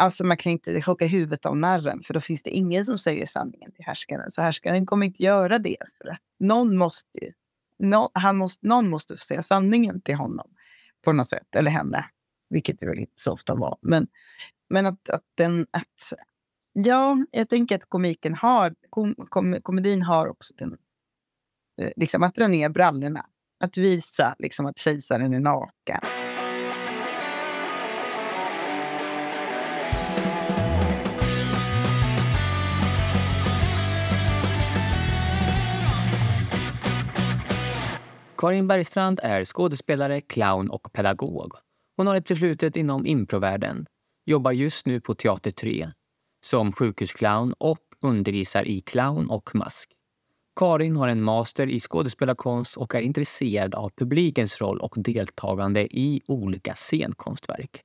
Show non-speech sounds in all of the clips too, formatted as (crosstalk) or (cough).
Alltså man kan inte hugga huvudet av narren för då finns det ingen som säger sanningen till härskaren. Så härskaren kommer inte göra det. För att någon måste ju, no, han måste, någon måste säga sanningen till honom på något sätt. Eller henne. Vilket det väl inte så ofta var. Men, men att, att den... Att, ja, jag tänker att komiken har... Kom, kom, komedin har också den... Eh, liksom att dra ner brallorna. Att visa liksom, att kejsaren är naken. Karin Bergstrand är skådespelare, clown och pedagog. Hon har ett förflutet inom improvärlden, jobbar just nu på Teater 3 som sjukhusclown och undervisar i clown och mask. Karin har en master i skådespelarkonst och är intresserad av publikens roll och deltagande i olika scenkonstverk.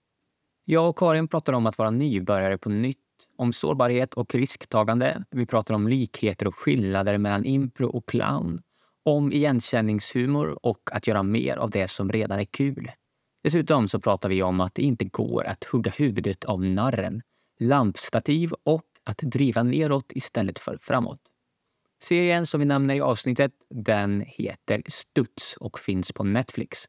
Jag och Karin pratar om att vara nybörjare på nytt, om sårbarhet och risktagande. Vi pratar om likheter och skillnader mellan impro och clown om igenkänningshumor och att göra mer av det som redan är kul. Dessutom så pratar vi om att det inte går att hugga huvudet av narren, lampstativ och att driva neråt istället för framåt. Serien som vi nämner i avsnittet den heter Studs och finns på Netflix.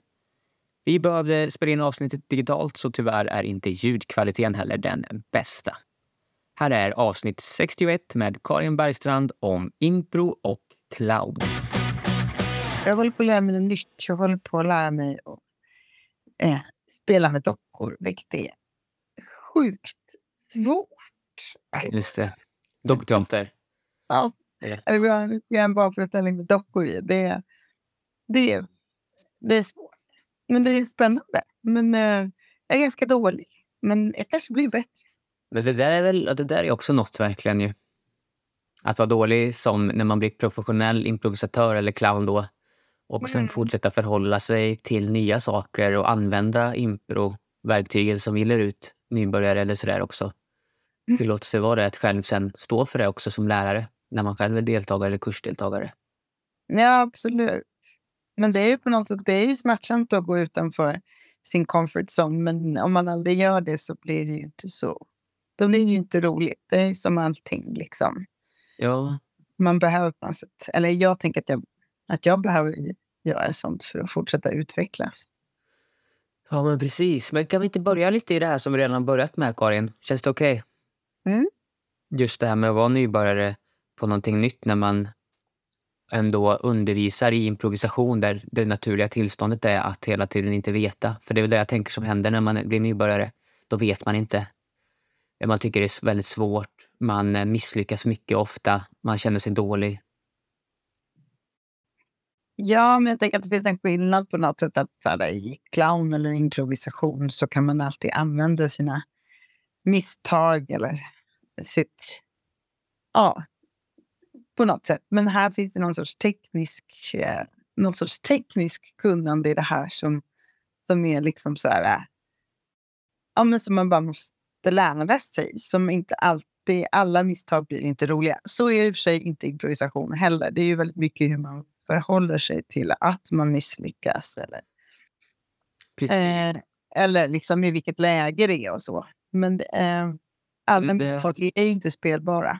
Vi behövde spela in avsnittet digitalt så tyvärr är inte ljudkvaliteten heller den bästa. Här är avsnitt 61 med Karin Bergstrand om impro och clown. Jag håller på att lära mig något nytt. Jag håller på att lära mig att eh, spela med dockor, vilket är sjukt svårt. Just det. Dockteater. Ja. Eller vi har en barnföreställning med dockor i. Det, det, det är svårt. Men det är spännande. Men eh, jag är ganska dålig. Men jag kanske blir bättre. Men det där är väl det där är också något verkligen ju. Att vara dålig som när man blir professionell improvisatör eller clown då och sen mm. fortsätta förhålla sig till nya saker och använda impro-verktygen som vi lär ut nybörjare eller sådär också. Mm. Tillåta sig vara det, att själv sen stå för det också som lärare när man själv är deltagare eller kursdeltagare. Ja, absolut. Men det är ju på något sätt det är ju smärtsamt att gå utanför sin comfort zone. Men om man aldrig gör det så blir det ju inte så. Då blir det ju inte roligt. Det är som allting liksom. Ja. Man behöver på något sätt, eller jag tänker att jag att jag behöver göra sånt för att fortsätta utvecklas. Ja, men precis. Men kan vi inte börja lite i det här som vi redan börjat med, Karin? Känns det okej? Okay? Mm. Just det här med att vara nybörjare på någonting nytt när man ändå undervisar i improvisation där det naturliga tillståndet är att hela tiden inte veta. För det är väl det jag tänker som händer när man blir nybörjare. Då vet man inte. Man tycker det är väldigt svårt. Man misslyckas mycket ofta. Man känner sig dålig. Ja, men jag tänker att det finns en skillnad på något sätt. att här, I clown eller improvisation så kan man alltid använda sina misstag eller sitt... Ja, på något sätt. Men här finns det någon sorts teknisk, eh, någon sorts teknisk kunnande i det här som, som är liksom så här... Eh, ja, men som man bara måste lära sig. Som inte alltid... Alla misstag blir inte roliga. Så är det i och för sig inte improvisation heller. Det är ju väldigt mycket hur man förhåller sig till att man misslyckas. Eller, eh, eller liksom i vilket läge det är och så. Men eh, alla misstag är ju inte spelbara.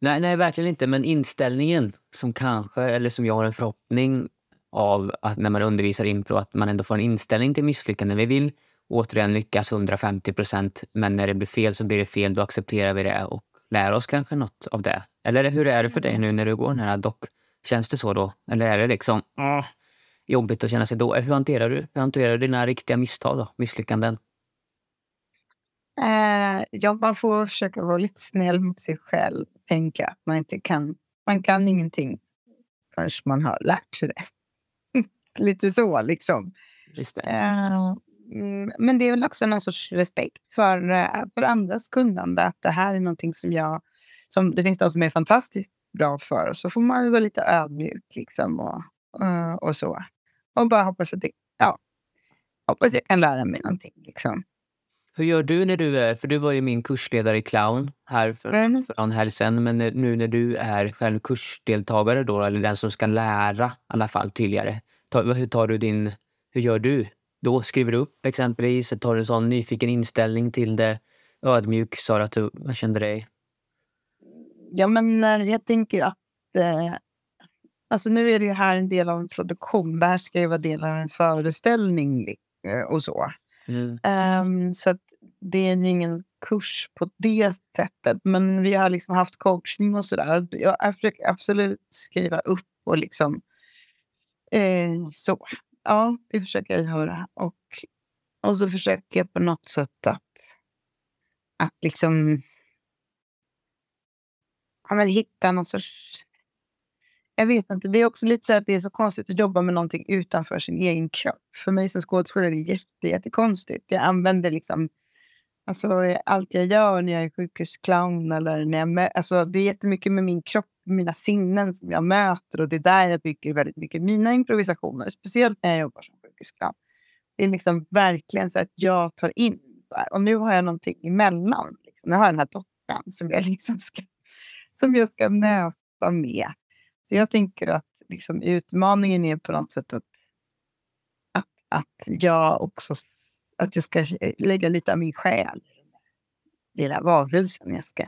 Nej, nej, verkligen inte. Men inställningen som kanske, eller som jag har en förhoppning av att när man undervisar impro, att man ändå får en inställning till misslyckande. Vi vill återigen lyckas 150 procent, men när det blir fel så blir det fel. Då accepterar vi det och lär oss kanske något av det. Eller hur är det för dig nu när du går den här dock Känns det så då? Eller är det liksom åh, jobbigt att känna sig då? Hur hanterar du Hur hanterar du dina riktiga misstag, då? misslyckanden? Eh, ja, man får försöka vara lite snäll mot sig själv. Tänka att man inte kan, man kan ingenting förrän man har lärt sig det. (laughs) lite så liksom. Just det. Eh, men det är väl också någon sorts respekt för, eh, för andras kunnande. Att det här är någonting som jag... Som, det finns de som är fantastiskt bra för. Så får man vara lite ödmjuk liksom och, uh, och så. Och bara hoppas att det, ja, hoppas jag kan lära mig någonting. Liksom. Hur gör du när du är, för du var ju min kursledare i clown här för, mm. för någon helg sedan, men nu när du är själv kursdeltagare då, eller den som ska lära i alla fall tydligare. Ta, hur tar du din, hur gör du? Då skriver du upp exempelvis, tar du en sån nyfiken inställning till det. ödmjuk sa du att du kände dig? Ja, men jag tänker att... Eh, alltså nu är det ju här en del av en produktion. Det här ska ju vara del av en föreställning eh, och så. Mm. Um, så det är ingen kurs på det sättet. Men vi har liksom haft coachning och sådär. Jag försöker absolut skriva upp och liksom... Eh, så. Ja, det försöker jag göra. Och, och så försöker jag på något sätt att, att liksom ja, men hitta någon sorts... Jag vet inte. Det är också lite så att det är så konstigt att jobba med någonting utanför sin egen kropp. För mig som skådespelare är det jätte, jättekonstigt. Jag använder liksom... Alltså, allt jag gör när jag är sjukhusclown eller när jag mö- alltså, det är jättemycket med min kropp, mina sinnen som jag möter och det är där jag bygger väldigt mycket mina improvisationer. Speciellt när jag jobbar som sjukhusclown. Det är liksom verkligen så att jag tar in så här. Och nu har jag någonting emellan. Liksom. Nu har jag den här dockan som jag (laughs) liksom ska som jag ska möta med. Så jag tänker att liksom, utmaningen är på något sätt att, att, att jag också att jag ska lägga lite av min själ i den lilla varelsen jag ska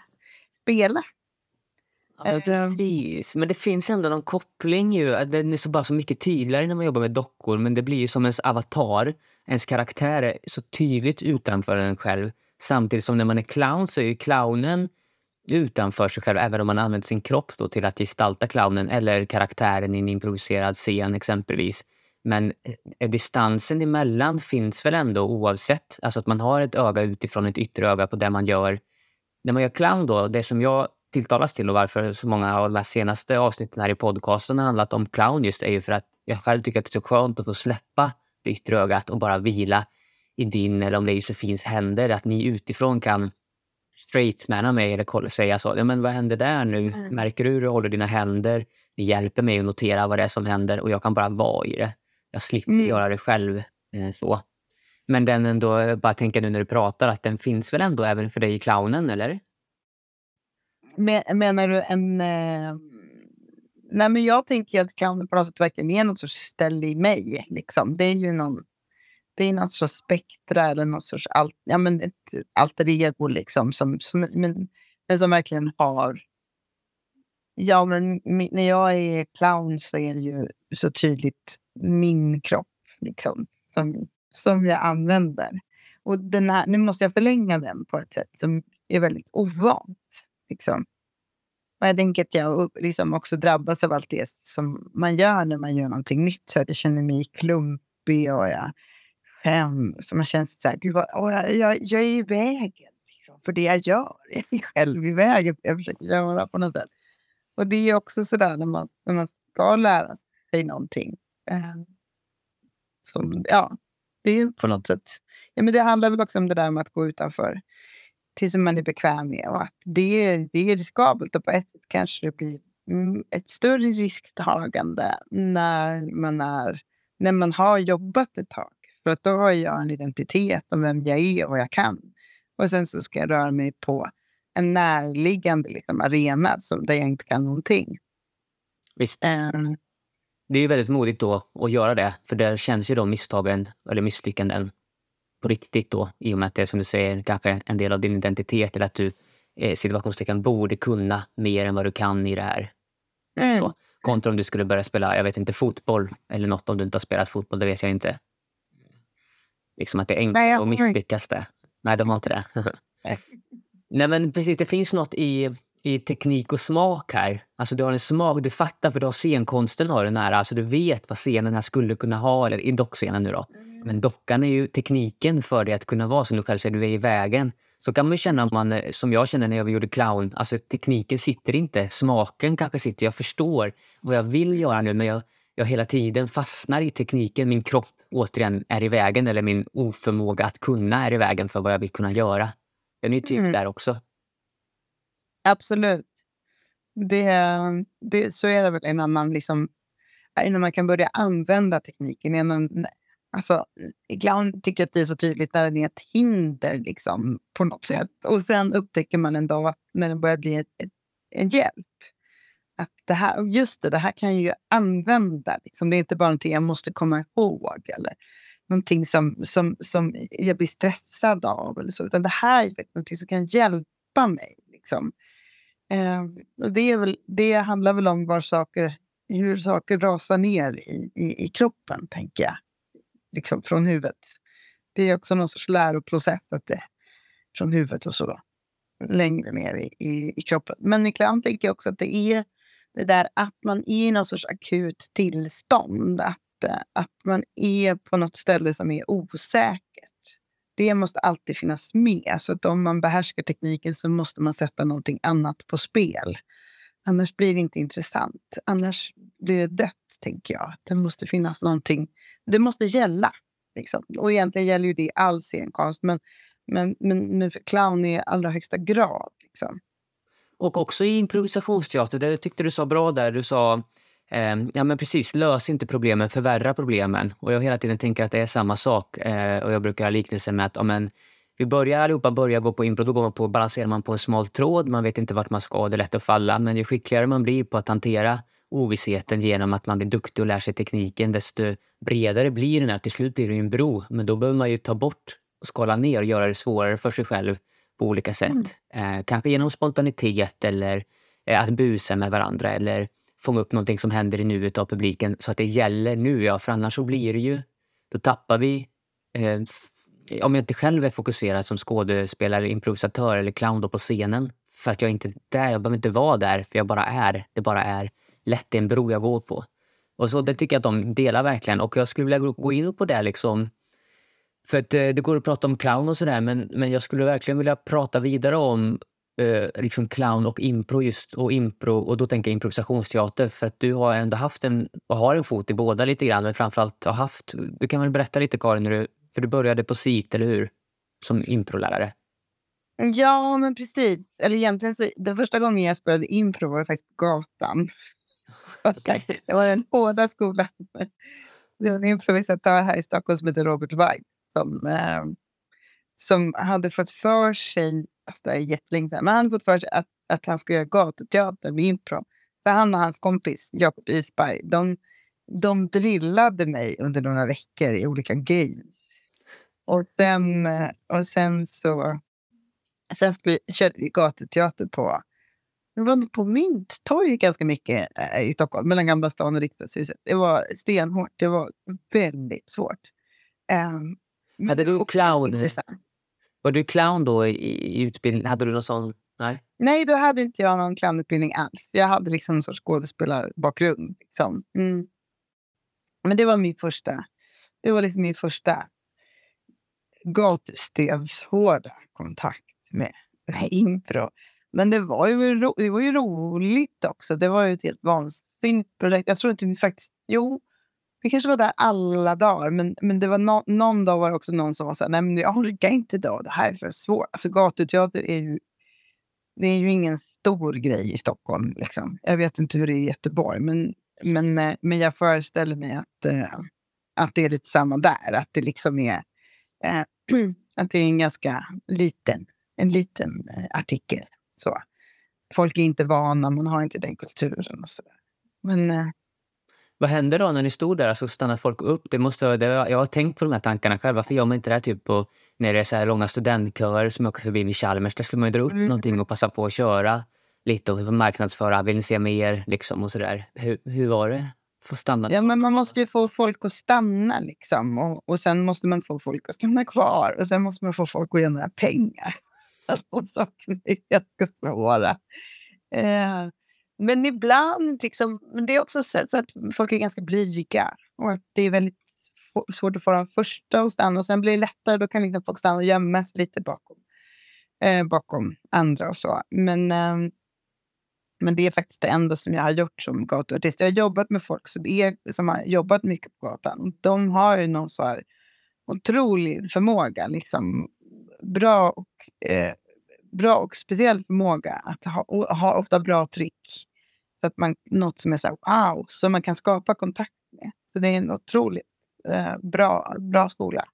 spela. Ja, precis. Men det finns ändå någon koppling. Ju. Den är så bara så mycket tydligare när man jobbar med dockor. Men det blir ju som ens avatar, ens karaktär är så tydligt utanför en själv. Samtidigt som när man är clown så är ju clownen utanför sig själv, även om man använder sin kropp då till att gestalta clownen eller karaktären i en improviserad scen exempelvis. Men eh, distansen emellan finns väl ändå oavsett. Alltså att man har ett öga utifrån ett yttre öga på det man gör. När man gör clown då, det som jag tilltalas till och varför så många av de här senaste avsnitten här i podcasten har handlat om clown just är ju för att jag själv tycker att det är så skönt att få släppa det yttre ögat och bara vila i din eller om det är Josefins händer. Att ni utifrån kan straightmana mig eller säga så. Ja, men vad händer där nu? Mm. Märker du hur du håller dina händer? Det hjälper mig att notera vad det är som händer och jag kan bara vara i det. Jag slipper mm. göra det själv. Eh, så. Men den ändå, bara tänka nu när du pratar, att den finns väl ändå även för dig i clownen, eller? Men, menar du en... Eh... Nej, men jag tänker att clownen på något sätt verkligen är något sorts ställe i mig. Liksom. Det är ju någon det är något sorts spektra eller något sorts alt, ja, men ett alter ego liksom, som, som, men, men som verkligen har... Ja, men när jag är clown så är det ju så tydligt min kropp liksom, som, som jag använder. Och den här, nu måste jag förlänga den på ett sätt som är väldigt ovant. Liksom. Och jag tänker att jag liksom också drabbas av allt det som man gör när man gör någonting nytt. Så att jag känner mig klumpig och jag hem. Så man känner så här, gud vad, åh, jag, jag, är i vägen liksom, för det jag gör. Jag är (laughs) själv i vägen för jag försöker göra på något sätt. Och det är också så där när man, när man ska lära sig någonting. Eh, som, ja, det är på något sätt. Ja, men det handlar väl också om det där med att gå utanför tills man är bekväm med. Och att det, är, det är riskabelt och på ett sätt kanske det blir mm, ett större risktagande när man, är, när man har jobbat ett tag. För att då har jag en identitet om vem jag är och vad jag kan. Och sen så ska jag röra mig på en närliggande liksom, arena som, där jag inte kan någonting. Visst. Um, det är ju väldigt modigt då att göra det, för där känns ju då misstagen eller misslyckanden på riktigt då, i och med att det är som du säger kanske en del av din identitet eller att du eh, situationstecken borde kunna mer än vad du kan i det här. Mm. Så. Kontra om du skulle börja spela, jag vet inte, fotboll eller något om du inte har spelat fotboll, det vet jag inte. Liksom att det är enkelt att misslyckas det. Nej, de har inte det. (laughs) Nej, men precis. Det finns något i, i teknik och smak här. Alltså du har en smak, du fattar för du har scenkonsten har den här. Alltså du vet vad scenen här skulle kunna ha, eller i dockscenen nu då. Mm. Men dockan är ju tekniken för det att kunna vara som du själv säger, du är i vägen. Så kan man känna, man, som jag känner när jag gjorde clown, alltså tekniken sitter inte, smaken kanske sitter. Jag förstår vad jag vill göra nu, men jag, jag hela tiden fastnar i tekniken. Min kropp återigen är i vägen eller min oförmåga att kunna är i vägen för vad jag vill kunna göra. Den är ju typ mm. där också. Absolut. Det, det, så är det väl innan man, liksom, innan man kan börja använda tekniken. Innan, alltså, ibland tycker jag att det är så tydligt när den är ett hinder liksom, på något sätt. Och sen upptäcker man en dag när den börjar bli ett, ett, en hjälp att det här, just det, det här kan jag ju använda. Liksom. Det är inte bara någonting jag måste komma ihåg. Eller, någonting som, som, som jag blir stressad av. Eller så, utan det här är faktiskt någonting som kan hjälpa mig. Liksom. Eh, och det, är väl, det handlar väl om var saker, hur saker rasar ner i, i, i kroppen, tänker jag. Liksom från huvudet. Det är också någon sorts läroprocess att det, från huvudet och så. Då, längre ner i, i, i kroppen. Men ibland tänker jag också att det är det där att man är i någon sorts akut tillstånd. Att, eh, att man är på något ställe som är osäkert. Det måste alltid finnas med. Så att om man behärskar tekniken så måste man sätta någonting annat på spel. Annars blir det inte intressant. Annars blir det dött, tänker jag. Det måste finnas någonting. Det måste gälla. Liksom. Och egentligen gäller ju det all scenkonst. Men, men, men, men för clown i allra högsta grad. Liksom. Och också i improvisationsteater, det tyckte du sa bra där. Du sa eh, ja men precis, lös inte problemen, förvärra problemen. Och jag hela tiden tänker att det är samma sak. Eh, och jag brukar ha liknelsen med att amen, vi börjar allihopa börja gå på impro, då går man på, balanserar man på en smal tråd. Man vet inte vart man ska, det är lätt att falla. Men ju skickligare man blir på att hantera ovissheten genom att man blir duktig och lär sig tekniken, desto bredare blir den. Här. Till slut blir det en bro, men då behöver man ju ta bort och skala ner och göra det svårare för sig själv på olika sätt. Mm. Eh, kanske genom spontanitet eller eh, att busa med varandra eller fånga upp någonting som händer i nuet av publiken så att det gäller nu. Ja, för annars så blir det ju... Då tappar vi... Eh, om jag inte själv är fokuserad som skådespelare, improvisatör eller clown på scenen för att jag inte är där, jag behöver inte vara där för jag bara är. Det bara är lätt en bro jag går på. Och så Det tycker jag att de delar verkligen. Och jag skulle vilja gå in på det liksom för att, eh, det går att prata om clown och sådär men, men jag skulle verkligen vilja prata vidare om eh, liksom clown och impro just och impro och då tänker jag improvisationsteater för att du har ändå haft en och har en fot i båda lite grann men framförallt har haft, du kan väl berätta lite Karin, du, för du började på SIT eller hur? Som improlärare. Ja men precis, eller egentligen så, den första gången jag spelade impro var faktiskt på gatan. (laughs) Okay. Det var den hårda skolan. Det var en improvisatör här i Stockholm som heter Robert Weitz som, eh, som hade fått för sig, alltså det är jättelänge sedan, men han hade fått för sig att, att han skulle göra gatuteater med impro. Så han och hans kompis Jakob Isberg, de, de drillade mig under några veckor i olika games. Och sen, eh, och sen så sen skulle, körde vi gatuteater på det var på Mynttorget ganska mycket äh, i Stockholm, mellan Gamla stan och Riksdagshuset. Det var stenhårt. Det var väldigt svårt. Um, hade du clown? Var du clown då i, i utbildning? Hade du någon sån? Nej, Nej då hade inte jag någon clownutbildning alls. Jag hade liksom en sorts skådespelarbakgrund. Liksom. Mm. Men det var min första, det var liksom min första gatstenshårda kontakt med, med impro. Men det var ju, ro, det var ju roligt också. Det var ju ett helt vansinnigt projekt. Jag tror inte vi faktiskt... Jo, vi kanske var där alla dagar. Men, men det var no, någon dag var det också någon som var så här, nej men jag orkar inte då, Det här är för svårt. Alltså gatuteater är ju... Det är ju ingen stor grej i Stockholm. Liksom. Jag vet inte hur det är i Göteborg. Men, men, eh, men jag föreställer mig att, eh, att det är lite samma där. Att det liksom är... Eh, (clears throat) att det är en ganska liten, en liten artikel. Så. Folk är inte vana, man har inte den kulturen och sådär. Men... Vad hände då när ni stod där? Alltså stannade folk upp? Det måste, det, jag har tänkt på de här tankarna själv. Varför gör man inte det här typ på, när det är så här långa studentkörer som åker förbi vid Chalmers? Där skulle man ju dra upp mm. någonting och passa på att köra lite och marknadsföra. Vill ni se mer? Liksom, och så där. Hur, hur var det? Få stanna? Ja, men man måste ju få folk att stanna. Liksom. Och, och sen måste man få folk att stanna kvar. Och sen måste man få folk att göra pengar (laughs) och saker är ganska svåra. Eh, men ibland, liksom, men det är också så att folk är ganska blyga och att det är väldigt svårt att få dem första att stanna och sen blir det lättare. Då kan liksom folk stanna och gömma sig lite bakom, eh, bakom andra och så. Men, eh, men det är faktiskt det enda som jag har gjort som gatuartist. Jag har jobbat med folk som, är, som har jobbat mycket på gatan. De har ju någon så här otrolig förmåga liksom, bra och, eh, bra och speciell förmåga att ha, ha ofta bra trick. Så att man, något som är så här, wow, som man kan skapa kontakt med. Så det är en otroligt eh, bra, bra skola.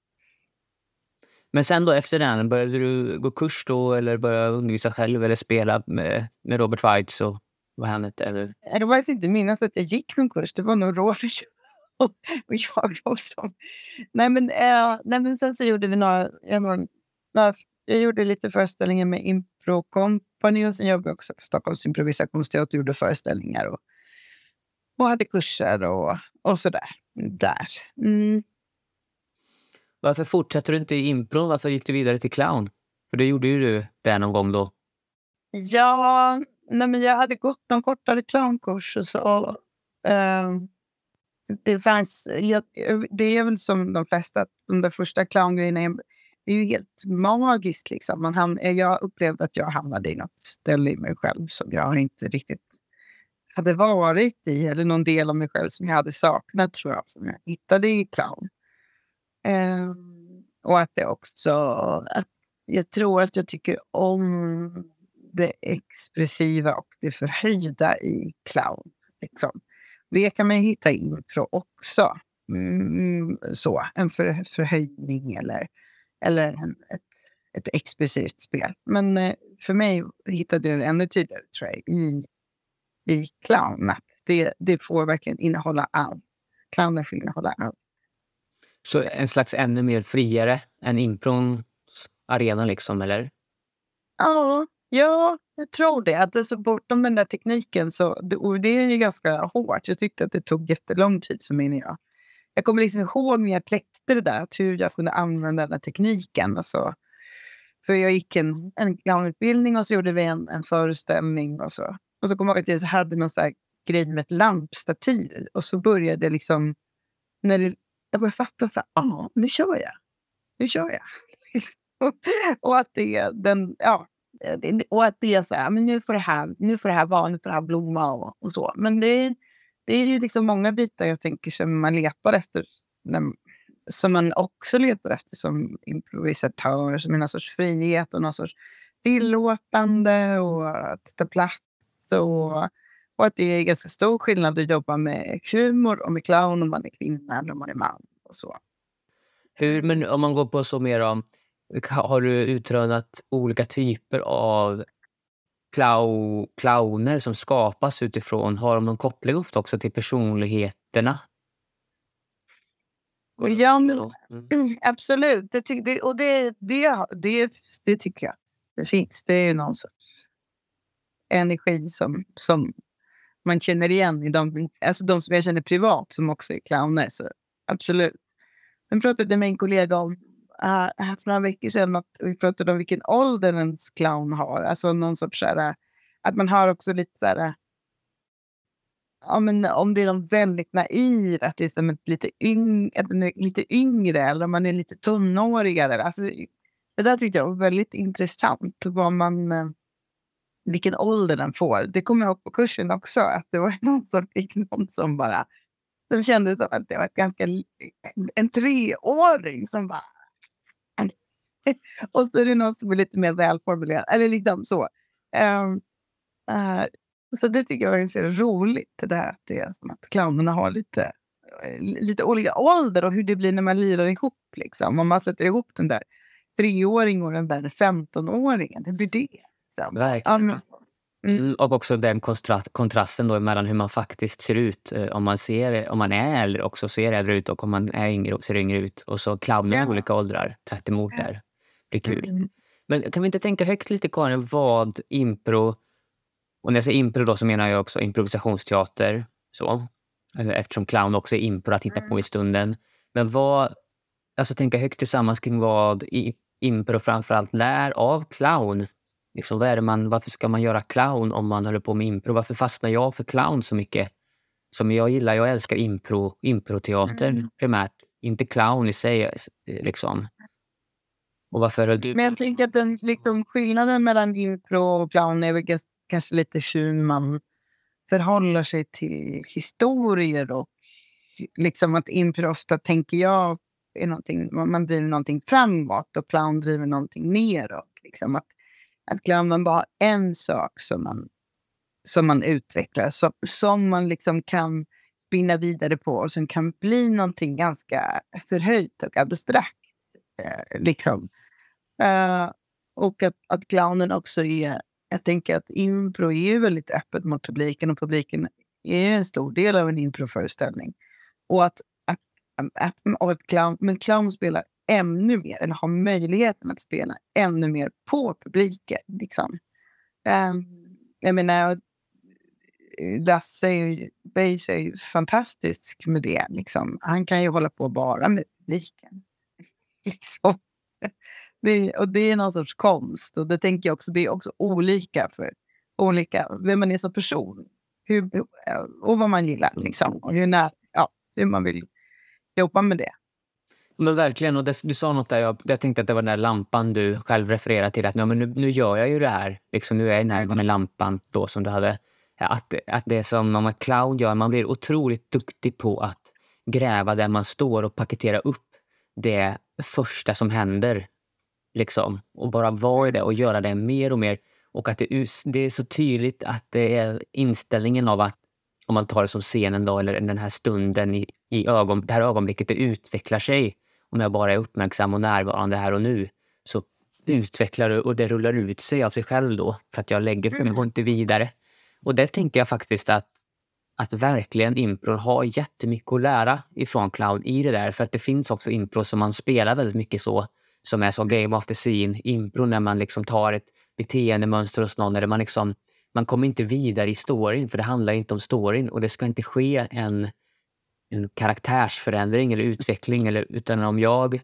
Men sen då efter den, började du gå kurs då eller börja undervisa själv eller spela med, med Robert Weitz och vad han hette? Eller? Jag vill inte minnas att jag gick någon kurs. Det var nog Robert (laughs) och jag också. Nej men, äh, nej, men sen så gjorde vi några, några, jag gjorde lite föreställningar med Impro Company och sen jobbade jag också på Stockholms improvisationsteater och gjorde föreställningar och, och hade kurser och, och sådär. Där. Mm. Varför fortsätter du inte i impro? Varför gick du vidare till clown? För det gjorde ju du det någon gång då. Ja, nej men jag hade gått någon kortare clownkurs och så. Uh, det, fanns, jag, det är väl som de flesta, de där första clowngrejerna det är ju helt magiskt. Liksom. Man hamn, eh, jag upplevde att jag hamnade i något ställe i mig själv som jag inte riktigt hade varit i. Eller någon del av mig själv som jag hade saknat, tror jag, som jag hittade i clown. Uh, och att det också... Att jag tror att jag tycker om det expressiva och det förhöjda i clown. Liksom. Det kan man hitta i impro också. Mm, mm, så, en för, förhöjning eller, eller en, ett, ett expressivt spel. Men eh, för mig hittade jag det ännu tydligare tror jag, i, i clown. Det, det får verkligen innehålla allt. Clownen får innehålla allt. Så en slags ännu mer friare än improns arena, liksom, eller? Ja, Ja, jag tror det. Att alltså, bortom den där tekniken så och det är ju ganska hårt. Jag tyckte att det tog jättelång tid för mig när jag... Jag kommer liksom ihåg när jag kläckte det där, hur jag kunde använda den där tekniken. Alltså, för jag gick en, en utbildning och så gjorde vi en, en föreställning och så. Och så kommer jag ihåg att jag hade någon sån grej med ett lampstativ. Och så började jag liksom... När det, jag började fatta så här, ah, nu kör jag. Nu kör jag. (laughs) och att det, den, ja, och att det är så här, men nu får det här, nu får det här vara, nu får det här blomma och, och så. Men det, det är ju liksom många bitar jag tänker som man letar efter, som man också letar efter som improvisatör, som är någon sorts frihet och någon sorts tillåtande och att ta plats. Och, och att det är ganska stor skillnad att jobba med humor och med clown om man är kvinna eller om man är man. och så. Hur, men om man går på så mer om har du utrönat olika typer av clow, clowner som skapas utifrån? Har de någon koppling ofta också till personligheterna? Ja, men, mm. (clears throat) absolut. Det, det, och det, det, det, det tycker jag det finns. Det är någon sorts energi som, som man känner igen i de, alltså de som jag känner privat som också är clowner. Så absolut. Sen pratade jag med en kollega om Äh, uh, för några veckor sedan att vi pratade om vilken ålder ens clown har. Alltså någon sorts så här, äh, att man har också lite så här, äh, ja, men om det är någon väldigt naiv, att det är som ett lite, yng, lite yngre eller om man är lite tonårigare. Alltså, det där tyckte jag var väldigt intressant. Vad man, vilken ålder den får. Det kommer jag ihåg på kursen också. Att det var (laughs) någon som fick någon som bara som kändes som att det var ett ganska, en treåring som bara (laughs) och så är det någon som är lite mer välformulerad. Eller liksom så. Um, uh, så det tycker jag är så roligt. Det där att det är som att clownerna har lite, lite olika ålder och hur det blir när man lirar ihop. Liksom. Om man sätter ihop den där treåringen och den där 15-åringen. Det blir det. Liksom. Verkligen. Um, Mm. Och också den kontrasten då mellan hur man faktiskt ser ut. Eh, om man, ser, om man är äldre och ser äldre ut och om man är yngre och ser yngre ut. Och så clowner i olika åldrar tvärt emot ja. där blir kul. Mm. Men kan vi inte tänka högt lite, Karin, vad impro... Och när jag säger impro då så menar jag också improvisationsteater. Så. Eftersom clown också är impro att hitta på i stunden. Men vad... Alltså tänka högt tillsammans kring vad impro framförallt lär av clown. Liksom, vad är man, varför ska man göra clown om man håller på med impro? Varför fastnar jag för clown så mycket? Som jag gillar, jag älskar impro, improteater mm. primärt. Inte clown i sig. Liksom. Och varför höll du... Men jag tänker att den liksom, skillnaden mellan impro och clown är väl kanske lite hur man förhåller sig till historier. Och liksom att impro ofta, tänker jag, är någonting, man driver någonting framåt och clown driver någonting neråt. Liksom att, att clownen bara har en sak som man, som man utvecklar, som, som man liksom kan spinna vidare på och som kan bli någonting ganska förhöjt och abstrakt. Eh, liksom. Uh, och att, att clownen också är... Jag tänker att impro är ju väldigt öppet mot publiken och publiken är en stor del av en improföreställning. Och att att, att, och att clown, men clown spelar ännu mer, eller har möjligheten att spela ännu mer på publiken. Liksom. Um, jag menar, Lasse Beige är ju fantastisk med det. Liksom. Han kan ju hålla på bara med publiken. (laughs) Liksom. Det, och det är någon sorts konst. Och det tänker jag också, det är också olika för olika, vem man är som person. Hur, och vad man gillar liksom. Och hur, när, ja, hur man vill jobba med det. Men verkligen. Och det, du sa något där, jag, jag tänkte att det var den där lampan du själv refererade till. Att ja, men nu, nu gör jag ju det här. Liksom, nu är jag den här med lampan då som du hade. Att, att det som man clown gör, man blir otroligt duktig på att gräva där man står och paketera upp det första som händer. Liksom. Och bara vara i det och göra det mer och mer. Och att det, det är så tydligt att det är inställningen av att om man tar det som scenen då, eller den här stunden i, i ögon, det här ögonblicket, det utvecklar sig. Om jag bara är uppmärksam och närvarande här och nu så utvecklar det och det rullar ut sig av sig själv då. För att jag lägger för mig går inte vidare. Och där tänker jag faktiskt att, att verkligen impro har jättemycket att lära ifrån clown i det där. För att det finns också impro som man spelar väldigt mycket så, som är så game of the scene. Impro när man liksom tar ett beteendemönster hos någon, eller man liksom man kommer inte vidare i storyn, för det handlar inte om storyn och det ska inte ske en, en karaktärsförändring eller utveckling. Eller, utan om jag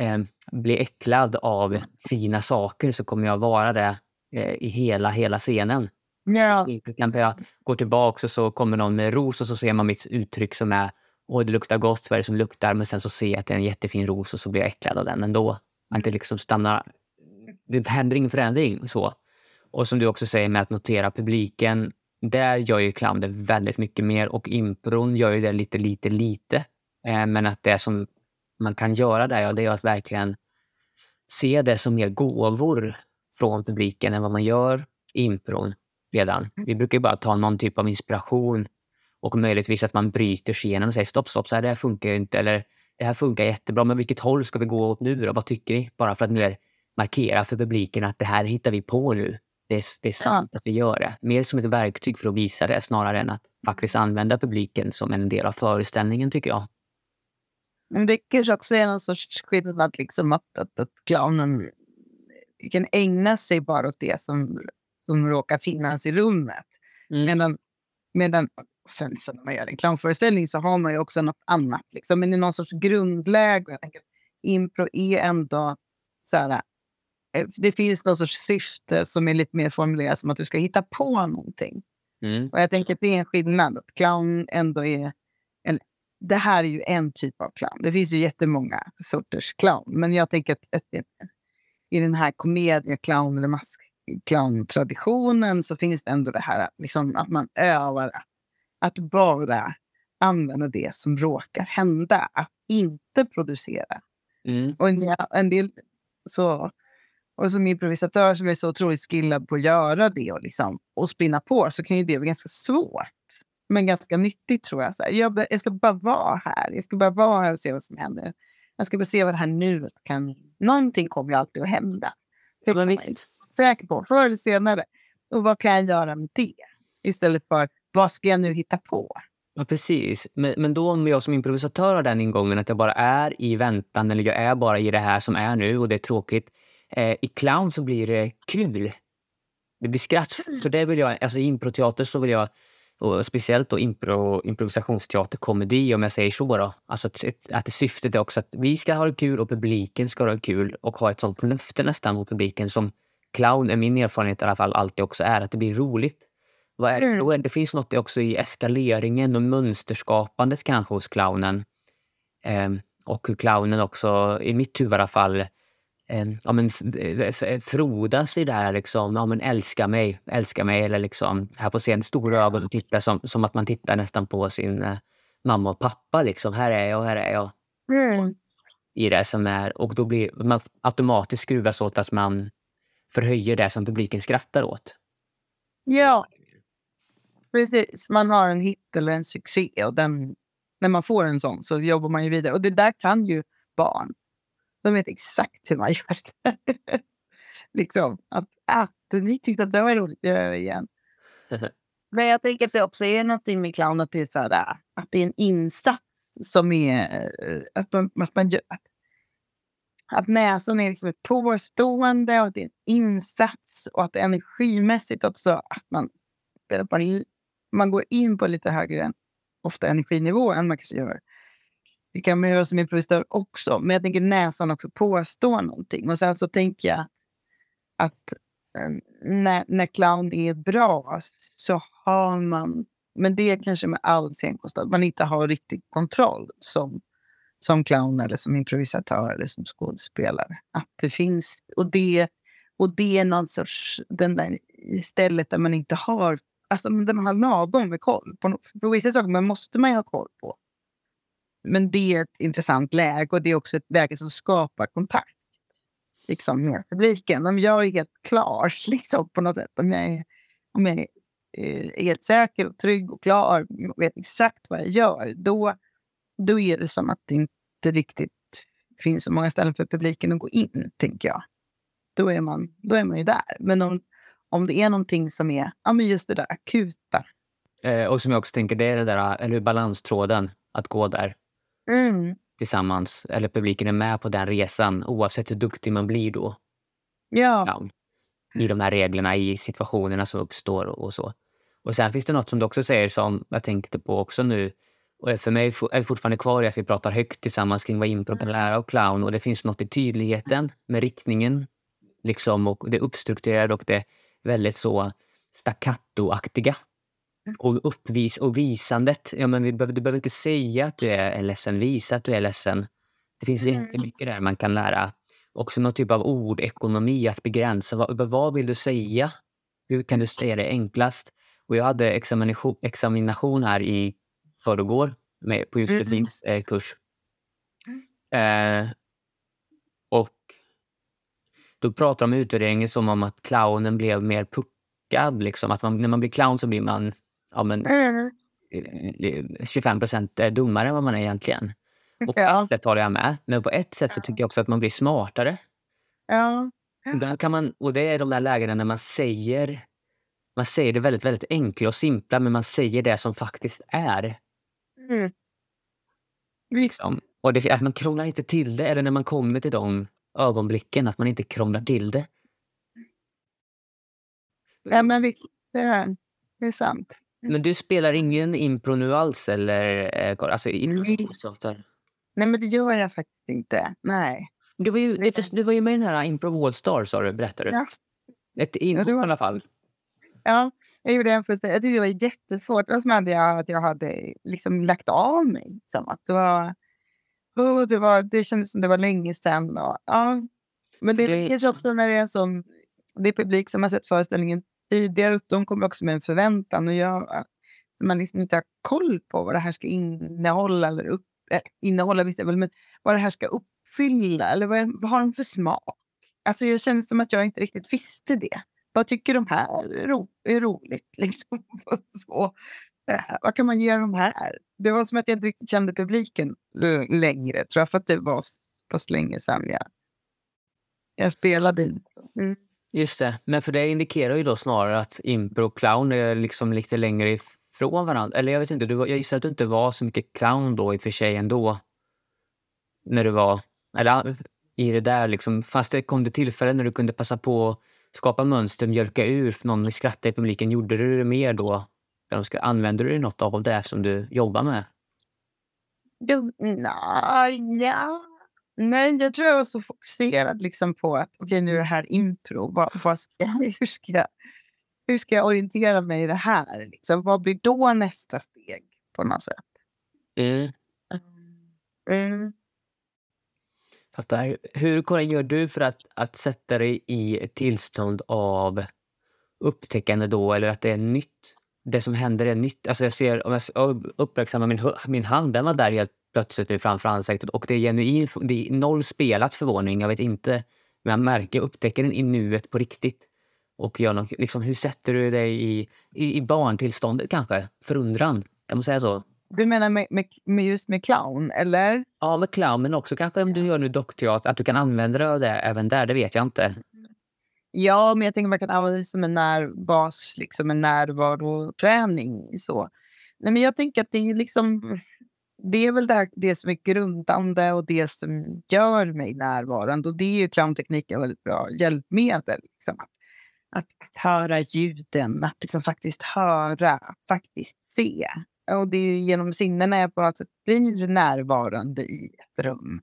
eh, blir äcklad av fina saker så kommer jag vara det eh, i hela, hela scenen. Ja. Jag går tillbaka och så kommer någon med ros och så ser man mitt uttryck som är Åh, det luktar gott, vad är det som luktar? Men sen så ser jag att det är en jättefin ros och så blir jag äcklad av den ändå. Att det liksom stannar... Det händer ingen förändring så. Och som du också säger med att notera publiken. Där gör ju clown det väldigt mycket mer och impron gör ju det lite, lite, lite. Eh, men att det som man kan göra där, ja, det är att verkligen se det som mer gåvor från publiken än vad man gör i impron redan. Mm. Vi brukar bara ta någon typ av inspiration och möjligtvis att man bryter scenen och säger stopp, stopp, så här, det här funkar ju inte. Eller det här funkar jättebra, men vilket håll ska vi gå åt nu då? Vad tycker ni? Bara för att mer markera för publiken att det här hittar vi på nu det är, det är sant att vi gör det. Mer som ett verktyg för att visa det snarare än att faktiskt använda publiken som en del av föreställningen, tycker jag. Men det kanske också är någon sorts skillnad, liksom att, att, att clownen kan ägna sig bara åt det som, som råkar finnas i rummet. Mm. Medan, medan sen så när man gör en clownföreställning så har man ju också något annat. Liksom. Men i någon sorts grundläge. Jag tänker, impro är ändå så här, Eh, det finns någon sorts syfte som är lite mer formulerat som att du ska hitta på någonting. Mm. Och jag tänker att det är en skillnad. Att clown ändå är... Eller, det här är ju en typ av clown. Det finns ju jättemånga sorters clown. Men jag tänker att, att i den här komedie-clown eller mask-clown-traditionen så finns det ändå det här liksom, att man övar att, att bara använda det som råkar hända. Att inte producera. Mm. Och en, en del så och som improvisatör som är så otroligt skillad på att göra det och, liksom, och spinna på så kan ju det vara ganska svårt. Men ganska nyttigt tror jag. Så här, jag, jag ska bara vara här. Jag ska bara vara här och se vad som händer. Jag ska bara se vad det här nuet kan... Någonting kommer ju alltid att hända. Det är visst. säker på. Förr eller senare. Och vad kan jag göra med det? Istället för vad ska jag nu hitta på? Ja, precis. Men, men då om jag som improvisatör har den ingången att jag bara är i väntan eller jag är bara i det här som är nu och det är tråkigt Eh, I clown så blir det kul. Det blir skratt. Mm. Så det vill jag, alltså i improteater så vill jag, och speciellt då impro, improvisationsteater, komedi om jag säger så. Då. Alltså att, att syftet är också att vi ska ha det kul och publiken ska ha det kul och ha ett sånt löfte nästan mot publiken som clown, är min erfarenhet i alla fall, alltid också är. Att det blir roligt. Vad är det? Mm. det finns något också i eskaleringen och mönsterskapandet kanske hos clownen. Eh, och hur clownen också, i mitt huvud i alla fall, ja, men, frodas i det här liksom, ja, men älska mig, älska mig. Eller liksom, här på scen, stora ögon och titta som, som att man tittar nästan på sin eh, mamma och pappa. Liksom. Här är jag, här är jag. Mm. I det som är, och då blir man automatiskt skruvas åt att man förhöjer det som publiken skrattar åt. Ja, precis. Man har en hit eller en succé och den, när man får en sån så jobbar man ju vidare. Och det där kan ju barn. De vet exakt hur man (laughs) gör det. liksom, att ah, ni tyckte att det var roligt, jag gör det igen. (laughs) Men jag tänker att det också är något med clown, att det är, så här, att det är en insats som är eh, att, man, att, man, att, att näsan är liksom påstående och att det är en insats och att energimässigt också att man spelar på man går in på lite högre ofta energinivå än man kanske gör. Det kan man göra som improvisatör också, men jag tänker näsan också påstår någonting. Och sen så tänker jag att eh, när, när clown är bra så har man, men det är kanske med all scenkonst, att man inte har riktig kontroll som, som clown eller som improvisatör eller som skådespelare. Att det finns, och det, och det är någon sorts, den där stället där man inte har, alltså där man har lagom med koll. På, på vissa saker man måste man ju ha koll på. Men det är ett intressant läge och det är också ett läge som skapar kontakt liksom, med publiken. Om jag är helt klar (laughs) liksom, på något sätt, om jag är, om jag är eh, helt säker och trygg och klar och vet exakt vad jag gör, då, då är det som att det inte riktigt finns så många ställen för publiken att gå in, tänker jag. Då är man, då är man ju där. Men om, om det är någonting som är ja, men just det där akuta. Eh, och som jag också tänker, det är det där, eller balanstråden, att gå där. Mm. tillsammans, eller publiken är med på den resan oavsett hur duktig man blir då. Ja. Ja, I de här reglerna, i situationerna som uppstår och, och så. Och sen finns det något som du också säger som jag tänkte på också nu. Och för mig är vi fortfarande kvar i att vi pratar högt tillsammans kring vad impro kan lära och clown. Och det finns något i tydligheten med riktningen liksom, och det uppstrukturerade och det väldigt så staccato-aktiga och uppvis och visandet. Ja, men vi behöver, du behöver inte säga att du är ledsen, visa att du är ledsen. Det finns Mm. jättemycket där man kan lära. Också någon typ av ordekonomi, att begränsa. Vad, vad vill du säga? Hur kan du säga det enklast? Och jag hade examination, examination här i förrgår med, på Mm. Josefins eh, kurs. Eh, och då pratar de om utvärderingen som om att clownen blev mer puckad. Liksom. Att man, när man blir clown så blir man ja, men, Mm. eh, 25 procent dummare än vad man är egentligen. (laughs) Och på Ja. ett sätt håller jag med. Men på ett sätt så tycker jag också att man blir smartare. Ja. Där kan man, och det är de där lägena när man säger man säger det väldigt, väldigt enkla och simpla, men man säger det som faktiskt är. Mm. Visst. Liksom. Och det, att man krånglar inte till det, eller när man kommer till de ögonblicken, att man inte krånglar till det. Ja, men visst. Det är, det är sant. Men du spelar ingen impro nu alls, eller? eh, Alltså, impro Nej. Nej, men det gör jag faktiskt inte. Nej. du, var ju, lite, du var ju med i den här Impro All-Star, sa du, berättade du. Ja. Ett inhopp det var- i alla fall. Ja, jag gjorde en fullständig... Jag tyckte det var jättesvårt. Det var som att jag, att jag hade liksom lagt av mig. Som att det, var, oh, det, var, det kändes som det var länge sedan. Och, ja. Men det det- är också när det är sån... Det är publik som har sett föreställningen tidigare. De kommer också med en förväntan. Och jag, så man liksom inte har koll på vad det här ska innehålla. Eller upp, äh, innehålla visst men vad det här ska uppfylla. Eller vad, vad har de för smak? Alltså jag kände som att jag inte riktigt visste det. Vad tycker de här är, ro, är roligt? (laughs) Liksom. Så. Eh, vad kan man ge de här? Det var som att jag inte riktigt kände publiken längre. Tror jag för att det var så pass länge sedan jag, jag spelade. Mm. Just det. Men för det indikerar ju då snarare att impro och clown är liksom lite längre ifrån varandra. Eller jag vet inte, du, jag gissar att du inte var så mycket clown då i och för sig ändå. När du var, eller i det där liksom. Fast det kom det tillfällen när du kunde passa på att skapa mönster, mjölka ur, för någon skrattade i publiken. Gjorde du det mer då? Där de ska, använder du något av det som du jobbar med? Jo, nej, ja. Nej, jag tror jag var så fokuserad liksom på att okej, nu är det här intro. Vad, vad ska, (laughs) hur, ska jag, hur ska jag orientera mig i det här? Liksom? Vad blir då nästa steg på något sätt? Mm. Mm. Fattar. Hur Karin, gör du för att, att sätta dig i ett tillstånd av upptäckande då, eller att det är nytt? Det som händer är nytt. Alltså jag ser, om jag uppmärksammar min, min hand, den var där helt plötsligt nu framför ansiktet och det är genuin, det är noll spelat förvåning, jag vet inte. Men jag märker, upptäcker den i nuet på riktigt. Och gör något, liksom, hur sätter du dig i, i, i barntillståndet kanske? Förundran, kan man säga så? Du menar med, med, med just med clown, eller? Ja, med clown, men också kanske om du gör nu dockteater, att du kan använda dig av det även där, det vet jag inte. Ja, men jag tänker man kan använda det som en närbas, liksom en närvaroträning. Så. Nej, men jag tänker att det är liksom... det är väl det, här, det som är grundande och det som gör mig närvarande. Och det är ju clowntekniken väldigt bra hjälpmedel. Liksom. Att, att höra ljuden, att liksom faktiskt höra, att faktiskt se. Och det är genom sinnena jag på något sätt blir närvarande i ett rum.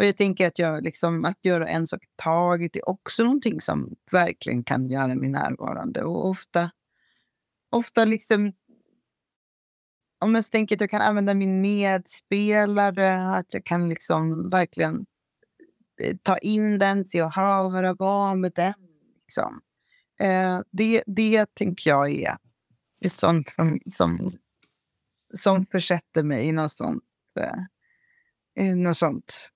Och jag tänker att, jag, liksom, att göra en sak i taget är också någonting som verkligen kan göra mig närvarande. Och ofta, ofta liksom om jag tänker att jag kan använda min medspelare, att jag kan liksom verkligen eh, ta in den, se och höra, vara med den. Liksom. Eh, det, det tänker jag är, är sånt som, som, som försätter mig i något sånt. Eh, något sånt.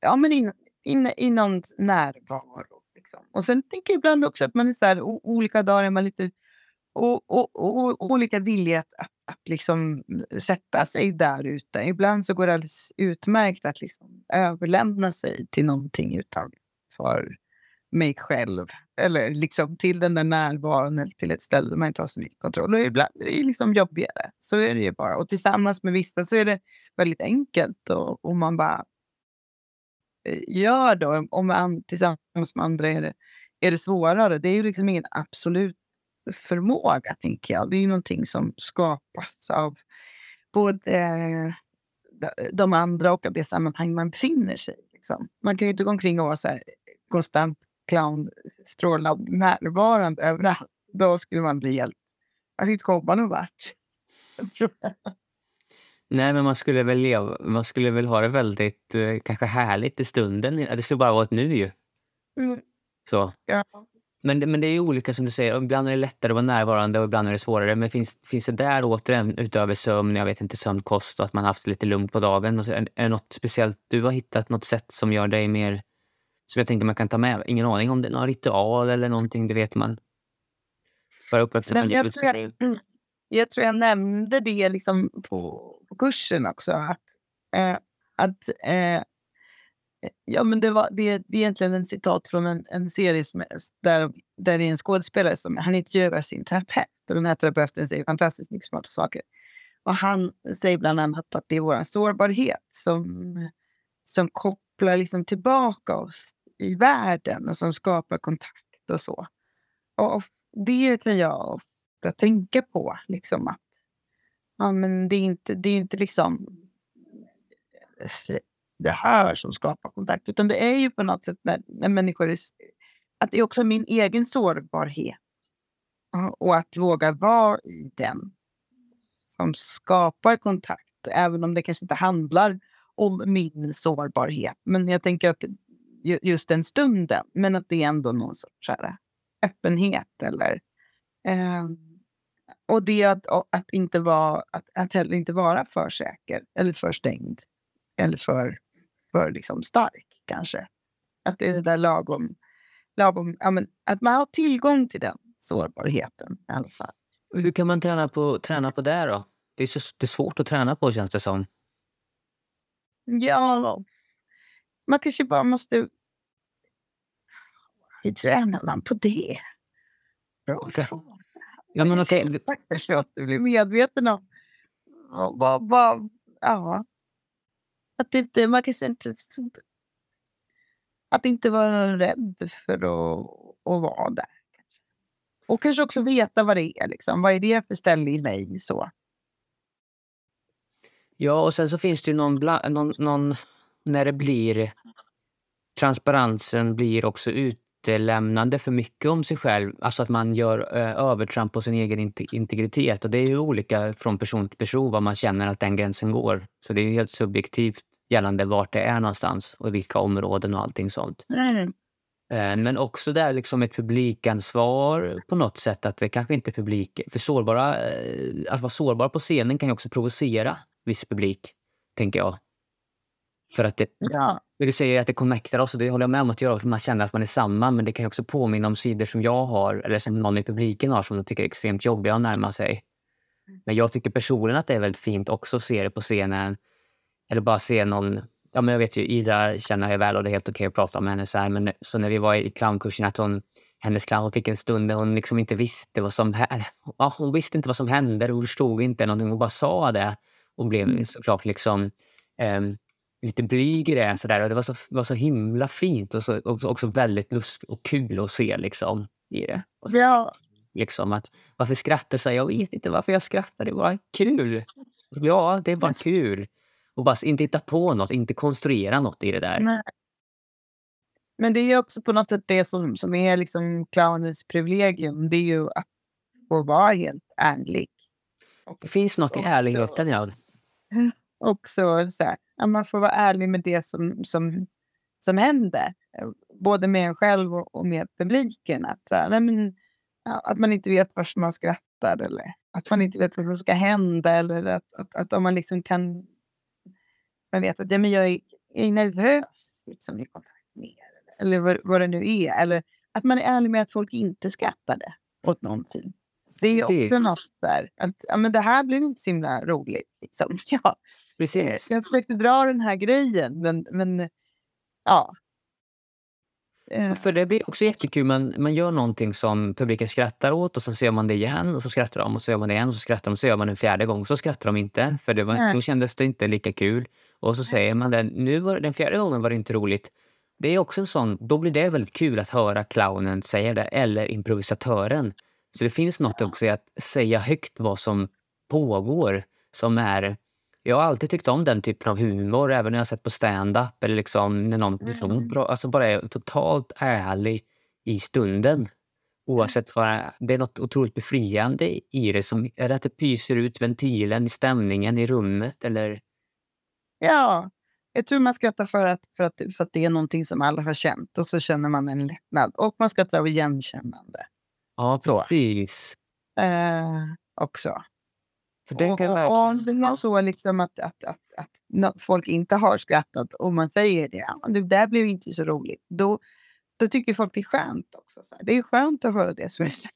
Ja, men i, in, i någon närvaro. Liksom. Och sen tänker jag ibland också att man är så här, o, olika dagar är man lite och, och, och, olika vilja att, att, att liksom sätta sig där ute. Ibland så går det alldeles utmärkt att liksom överlämna sig till någonting utanför mig själv. Eller liksom till den där närvaron eller till ett ställe där man inte har så mycket kontroll. Och ibland är det liksom jobbigare. Så är det ju bara. Och tillsammans med vissa så är det väldigt enkelt. Och, och man bara gör då. Om man tillsammans med andra är det, är det svårare. Det är ju liksom ingen absolut förmåga, tänker jag. Det är någonting som skapas av både eh, de andra och av det sammanhang man befinner sig i. Liksom. Man kan ju inte gå omkring och vara så här, konstant clownstrålad närvarande överallt. Då skulle man bli helt... Man inte komma någon vart. (laughs) Nej, men man skulle väl leva, man skulle väl ha det väldigt eh, kanske härligt i stunden. Det skulle bara vara ett nu ju. Mm. Så. Ja. Men, men det är olika som du säger. Ibland är det lättare att vara närvarande och ibland är det svårare. Men finns, finns det där återigen, utöver sömn, jag vet inte, sömnkost och att man haft lite lugnt på dagen? Så, är, är det något speciellt du har hittat, något sätt som gör dig mer... Som jag tänkte man kan ta med? Ingen aning om det är någon ritual eller någonting, det vet man. För uppväxten jag, jag, (clears throat) jag tror jag nämnde det liksom på, på kursen också. Att, eh, att eh, Ja, men det, var, det, det är egentligen en citat från en, en serie som där, där det är en skådespelare som han intervjuar sin terapeut. Och den här terapeuten säger fantastiskt mycket smarta saker. Och han säger bland annat att det är vår sårbarhet som, som kopplar liksom tillbaka oss i världen och som skapar kontakt och så. Och det kan jag att tänka på. Liksom att ja, men det är inte, det är inte liksom det här som skapar kontakt. Utan det är ju på något sätt när, när människor är, att det är också min egen sårbarhet. Och att våga vara i den som skapar kontakt. Även om det kanske inte handlar om min sårbarhet. Men jag tänker att just den stunden. Men att det är ändå någon sorts öppenhet. Eller, eh, och det att, att, inte vara, att, att heller inte vara för säker eller för stängd. Eller för för liksom stark kanske. Att det är det där lagom, lagom ja, men, att man har tillgång till den sårbarheten i alla fall. Hur kan man träna på, träna på det då? Det är, så, det är svårt att träna på känns det som. Ja, man kanske bara måste... Hur tränar man på det? Bra fråga. Ja, men okej. Kanske att du blir medveten om vad, vad, ja, att inte, man kanske inte... Att inte vara rädd för att, att vara där. Kanske. Och kanske också veta vad det är. Liksom. Vad är det för ställe i mig? Så. Ja, och sen så finns det ju någon, någon, någon... När det blir... Transparensen blir också utelämnande för mycket om sig själv. Alltså att man gör eh, övertramp på sin egen integritet. Och Det är ju olika från person till person var man känner att den gränsen går. Så det är helt subjektivt gällande vart det är någonstans och vilka områden och allting sånt. Mm. Men också där liksom ett publikansvar på något sätt. Att det kanske inte är publik... För sårbara, eh, att vara sårbar på scenen kan ju också provocera viss publik, tänker jag. För att det, ja. du säger att det connectar oss och det håller jag med om att göra man känner att man är samma. Men det kan också påminna om sidor som jag har eller som någon i publiken har som de tycker är extremt jobbiga att närma sig. Men jag tycker personligen att det är väldigt fint också att se det på scenen eller bara se någon... Ja, men jag vet ju, Ida känner jag väl och det är helt okej att prata om henne. Så, här, men, så när vi var i clownkursen, att hon, hennes clown fick en stund där hon liksom inte visste vad som ja, Hon visste inte vad som hände, hon förstod inte någonting. Hon bara sa det. och blev Mm. såklart liksom ehm, lite blyg i det. Så där. Och det var så, var så himla fint och så, också, också väldigt lust och kul att se liksom, i det. Och Ja, liksom att, varför skrattar så? Jag vet inte varför jag skrattar. Det bara kul. Ja, det är bara kul. Och bara inte hitta på något, inte konstruera något i det där. nej. Men det är också på något sätt det som, som är liksom clownens privilegium. Det är ju att få vara helt ärlig. Det finns något i ärligheten. Ja. Också så här, man får vara ärlig med det som, som, som händer. eh, Både med en själv och, och med publiken. Att, så här, nej men, att man inte vet varför man skrattar eller att man inte vet vad som ska hända. Eller att, att, att om man liksom kan... Man vet att ja, men jag är, är nervös liksom, i kontakt med er. Eller vad, vad det nu är. Eller att man är ärlig med att folk inte skrattade åt någonting. Det är Precis. också något där. Att, ja, men det här blev inte så himla roligt. Liksom. (laughs) Ja, Precis. jag försökte dra den här grejen, men, men ja. Eh, För det blir också jättekul. Man, man gör någonting som publiken skrattar åt och så ser man det igen och så skrattar de och så gör man det igen och så skrattar de och så gör man en fjärde gång och så skrattar de inte för det var, Nej. då kändes det inte lika kul. Och så säger man det, nu var, den fjärde gången var det inte roligt. Det är också en sån, då blir det väldigt kul att höra clownen säga det eller improvisatören. Så det finns något också i att säga högt vad som pågår som är jag har alltid tyckt om den typen av humor, även när jag sett på stand-up eller liksom när någon Mm. bra, alltså bara är totalt ärlig i stunden. Oavsett vad det är. Något otroligt befriande i det. Som, är det att det pyser ut ventilen i stämningen i rummet? Eller? ja, jag tror man skrattar för att, för, att, för att det är någonting som alla har känt och så känner man en lättnad. Och man skrattar av igenkännande Ja, precis. eh, också. För Och, kan och, det är så liksom att, att, att, att folk inte har skrattat och man säger det, "Ja, det där blev inte så roligt, då, då tycker folk det är skönt också. Så. Det är skönt att höra det som är sant.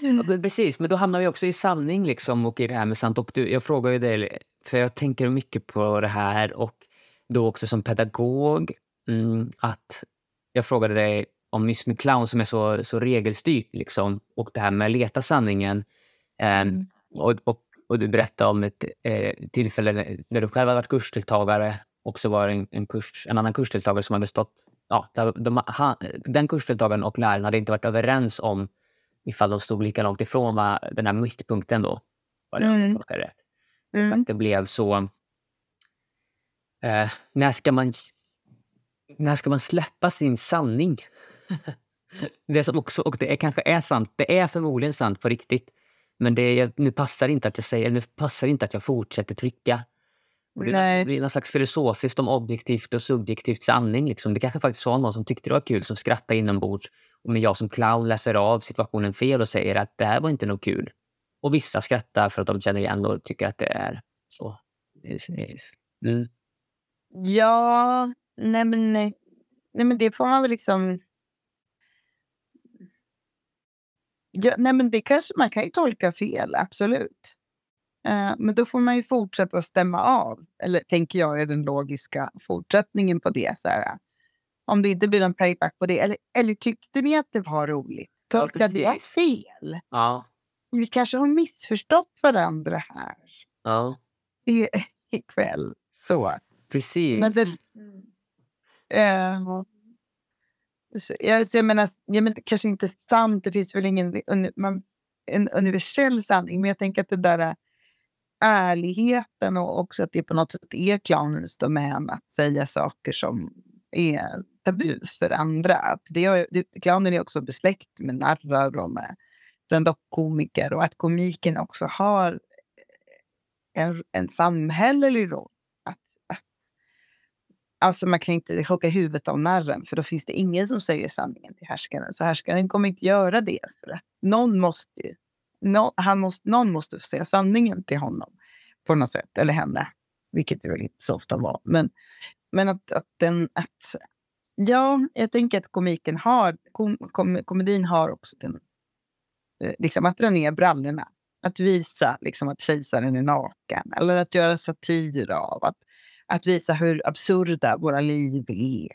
Men Precis, men då hamnar vi också i sanning liksom och i det här med sant. Och du, jag frågar ju dig, för jag tänker mycket på det här och då också som pedagog. Mm, att jag frågade dig om just med clown som är så, så regelstyrt liksom, och det här med att leta sanningen. Ehm, Mm. och, och, och du berättade om ett eh, tillfälle när- du själv hade varit kursdeltagare och så var det en, en, kurs, en annan kursdeltagare som hade stått... Ja, där- de, han, den kursdeltagaren och läraren hade inte varit överens om ifall de stod lika långt ifrån va, den här mittpunkten då. Var det, Mm. rätt? Mm. Att det blev så... Eh, när, ska man, när ska man släppa sin sanning? (laughs) det som också, och det är, kanske är sant. Det är förmodligen sant på riktigt. Men det nu passar inte att jag säger, nu passar inte att jag fortsätter trycka. Och Det Nej. är, det är någon slags filosofiskt om objektivt och subjektivt sanning. Liksom. Det kanske faktiskt var någon som tyckte det var kul som skrattade inombords. Och men jag som clown läser av situationen fel och säger att det här var inte nog kul. Och vissa skrattar för att de känner igen och tycker att det är så. Mm. Ja, nej men, nej. nej men det får man väl liksom... Ja, nej men det kanske man kan ju tolka fel, absolut. Eh, men då får man ju fortsätta stämma av. Eller tänker jag är den logiska fortsättningen på det. Så här. Om det inte blir någon payback på det. Eller, eller tyckte ni att det var roligt? Ja, Tolkade jag precis. fel? Ja. Vi kanske har missförstått varandra här ja, i, (laughs) ikväll. Så. precis. Men det, så, jag, så jag menar, jag menar, kanske inte sant, det finns väl ingen man, en universell sanning, men jag tänker att det där är ärligheten och också att det på något sätt är clownens domän att säga saker som är tabus för andra. Att det, är, det, clownen är också besläkt med narrar och med stand-up-komiker och att komiken också har en, en samhällelig roll. Alltså man kan inte hugga huvudet av narren för då finns det ingen som säger sanningen till härskaren. Så härskaren kommer inte göra det. För att någon måste ju, han måste, någon måste säga sanningen till honom på något sätt, eller henne. Vilket det väl inte så ofta var. Men, men att, att den... Att, ja, jag tänker att komiken har, kom, kom, komedin har också den... Eh, liksom att dra ner brallorna. Att visa liksom, att kejsaren är naken. Eller att göra satir av. Att, att visa hur absurda våra liv är.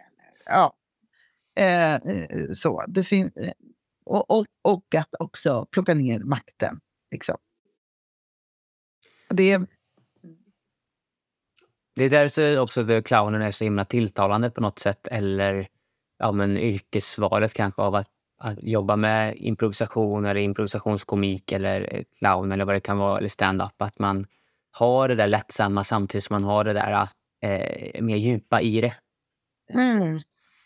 Ja. Eh, eh så. Det fin- eh, och, och, och att också plocka ner makten. Liksom. Det, Det är därför också The clownen är så himla tilltalande på något sätt. Eller ja, men yrkesvalet kanske av att, att jobba med improvisation eller improvisationskomik eller eh, clown eller vad det kan vara, eller stand-up. Att man har det där lättsamma samtidigt som man har det där ah, eh, mer djupa i det. mm,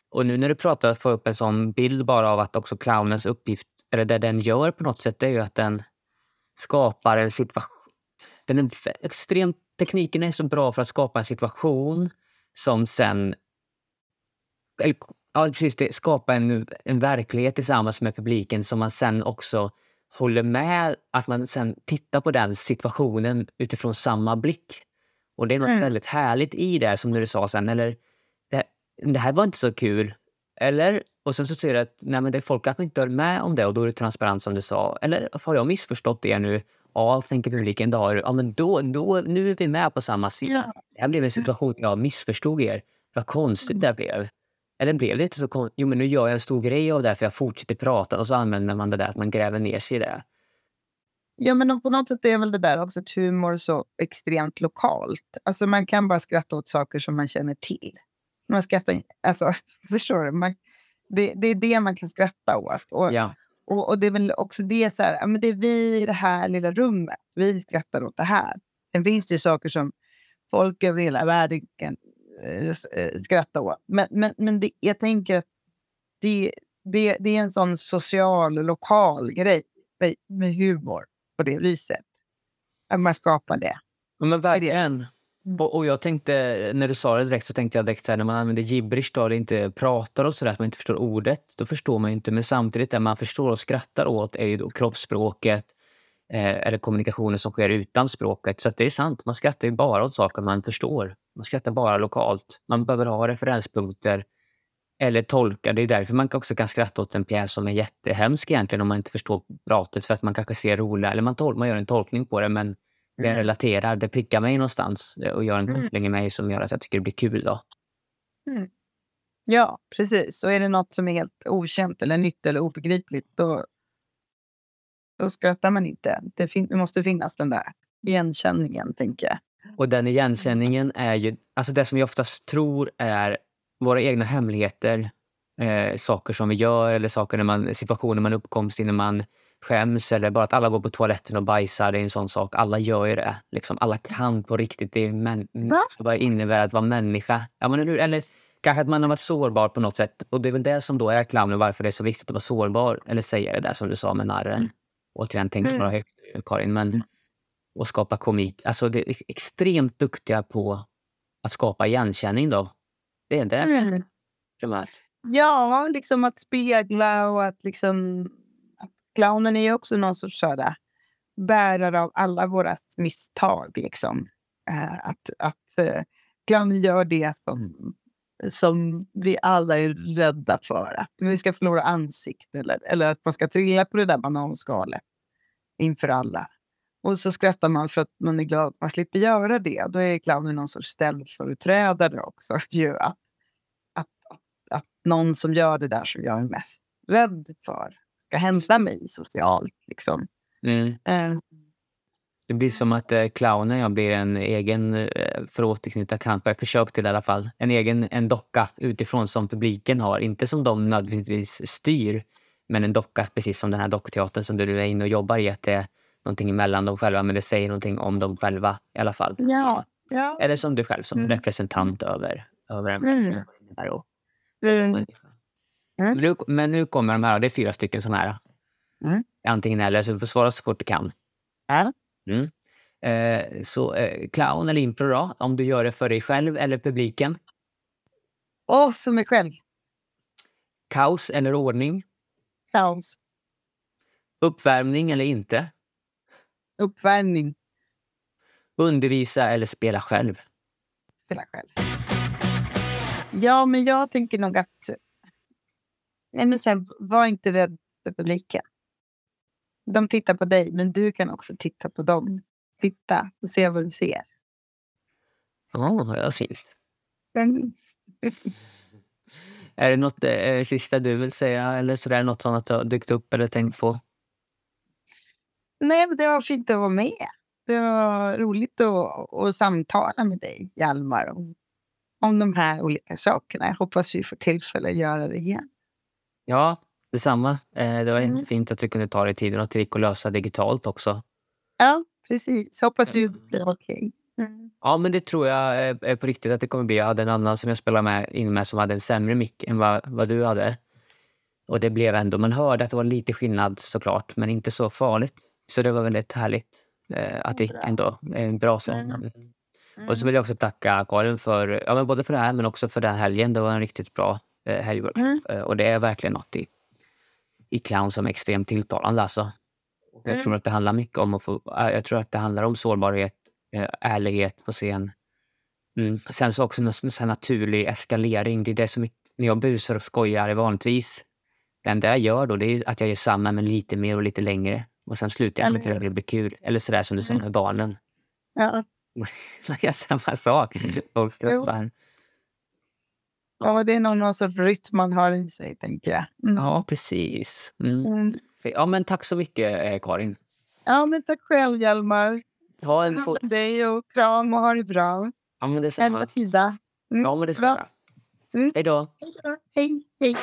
Och nu när du pratar att få upp en sån bild bara av att också clownens uppgift, eller det den gör på något sätt, är ju att den skapar en situation. Den är extremt, tekniken är så bra för att skapa en situation som sen... Eller, ja, precis, det, skapa en, en verklighet tillsammans med publiken som man sen också håller med, att man sen tittar på den situationen utifrån samma blick. Och det är något Mm. väldigt härligt i det, som du sa sen. Eller, det, det här var inte så kul. Eller? Och sen så ser du att nej, men det, folk kanske inte höll med om det och då är det transparent som du sa. Eller har jag missförstått det nu? Ja, tänker publiken då. Ja, men då, då, nu är vi med på samma sida. Ja. Det här blev en situation jag missförstod er. Vad konstigt det blev. Eller blev det inte så konstigt? Jo, men nu gör jag en stor grej av det för jag fortsätter prata och så använder man det där att man gräver ner sig i det. Ja, men på något sätt är väl det där också att humor så extremt lokalt. Alltså man kan bara skratta åt saker som man känner till. Man skrattar, alltså, (laughs) förstår du? Man, det, det är det man kan skratta åt. Och, Ja. och, och det är väl också det så här, men det är vi i det här lilla rummet. Vi skrattar åt det här. Sen finns det saker som folk över hela världen kan eh, eh, skratta åt. Men, men, men det, jag tänker att det, det, det är en sån social, lokal grej med, med humor på det viset. Att man skapar det. Men verkligen. Och, och jag tänkte, när du sa det direkt så tänkte jag direkt så här, när man använder gibberish då, eller inte pratar och sådär, att man inte förstår ordet, då förstår man ju inte. Men samtidigt det man förstår och skrattar åt är ju då kroppsspråket eh, eller kommunikationen som sker utan språket. Så det är sant, man skrattar ju bara åt saker man förstår. Man skrattar bara lokalt. Man behöver ha referenspunkter eller tolka. Det är därför man också kan skratta åt en pjäs som är jättehemsk egentligen om man inte förstår pratet för att man kanske ser roliga, eller man, tol- man gör en tolkning på det men det Mm. relaterar, det prickar mig någonstans eh, och gör en Mm. koppling i mig som gör att jag tycker det blir kul. Då. Ja, precis. Och är det något som är helt okänt eller nytt eller obegripligt då, då skrattar man inte. Det, fin- det måste finnas den där igenkänningen, tänker jag. Och den igenkänningen är ju, alltså det som vi oftast tror är våra egna hemligheter, eh, saker som vi gör eller saker när man, situationer man uppkomst i när man skäms eller bara att alla går på toaletten och bajsar, det är en sån sak. Alla gör ju det. Liksom, alla kan på riktigt. Det vad det innebär att vara människa. Ja, men, eller, eller kanske att man har varit sårbar på något sätt. Och det är väl det som då är clownen, varför det är så viktigt att vara sårbar. Eller säga det där som du sa med narren. Mm. Återigen, tänk Mm. bara högt Karin. Men, och skapa komik. Alltså det är extremt duktiga på att skapa igenkänning då. Det är det Mm. primärt. Ja, liksom att spegla och att liksom... Att clownen är ju också någon sorts sådär, bärare av alla våra misstag. Liksom. Eh, att att eh, clownen gör det som, som vi alla är rädda för. Att vi ska förlora ansikte eller, eller att man ska trilla på det där bananskalet inför alla. Och så skrattar man för att man är glad att man slipper göra det. Då är clownen någon sorts ställföreträdare också. (laughs) Ju att, att, att, att någon som gör det där som jag är mest rädd för ska hända mig socialt. Liksom. Mm. Eh, Det blir som att eh, clownen jag blir en egen, eh, för att återknyta kanske, jag försök till i alla fall, en egen en docka utifrån som publiken har. Inte som de nödvändigtvis styr, men en docka precis som den här dockteatern som du är inne och jobbar i. Att det någonting emellan dem själva, men det säger någonting om dem själva i alla fall. ja. ja. Eller som du själv som Mm. representant över, över en Mm. och- Mm. Men Mm. nu, men nu kommer de här, det är fyra stycken sådana här. Mm. Antingen eller, så du får svara så fort du kan. Mm. Eh, så eh, clown eller impro då, om du gör det för dig själv eller publiken. Och för mig själv. Kaos eller ordning. Kaos. Uppvärmning eller inte. Uppvärmning. Undervisa eller spela själv. Spela själv. Ja, men jag tänker nog att... Nej, men sen, var inte rädd för publiken. De tittar på dig, men du kan också titta på dem. Titta och se vad du ser. Ja, jag ser. (laughs) Är det något eh, sista du vill säga eller så där, något du har dykt upp eller tänkt på? Nej, men det var fint att vara med. Det var roligt att, att samtala med dig, Hjalmar, om, om de här olika sakerna. Jag hoppas vi får tillfälle att göra det igen. Ja, detsamma. Eh, det var Mm. fint att du kunde ta dig tiden och trick och lösa digitalt också. Ja, precis. Hoppas du blir okej. Mm. Ja, men det tror jag på riktigt att det kommer bli. Jag hade en annan som jag spelade med in med som hade en sämre mick än vad, vad du hade. Och det blev ändå, man hörde att det var lite skillnad såklart, men inte så farligt. Så det var väldigt härligt eh, att det gick ändå en bra sång. Mm. Mm. Och så vill jag också tacka Karin för, ja, men både för det här men också för den helgen. Det var en riktigt bra eh, helgworkshop. Mm. Eh, och det är verkligen något i, i clown som är extremt tilltalande. Alltså. Jag Mm. tror att det handlar mycket om att få, äh, jag tror att det handlar om sårbarhet, eh, ärlighet på scen. Mm. Sen så också en sån naturlig eskalering. Det är det som när jag busar och skojar vanligtvis. Det enda jag gör då det är att jag gör samma men lite mer och lite längre. Och sen slutar jag med att det blir kul. Eller sådär som du sa Mm. med barnen. Ja. (laughs) Man gör samma sak. Folk skrattar. ja, det är någon, någon sorts rytm man har i sig, tänker jag. Mm. Ja, precis. Mm. Mm. Ja, men tack så mycket, eh, Karin. Ja, men tack själv, Hjalmar. Ha en om dig och kram och ha det bra. Ja, men detsamma. Elva Tida. Mm. Ja, men det ska Bra. jag. Mm. Hej då. Hej då. Hej, hej.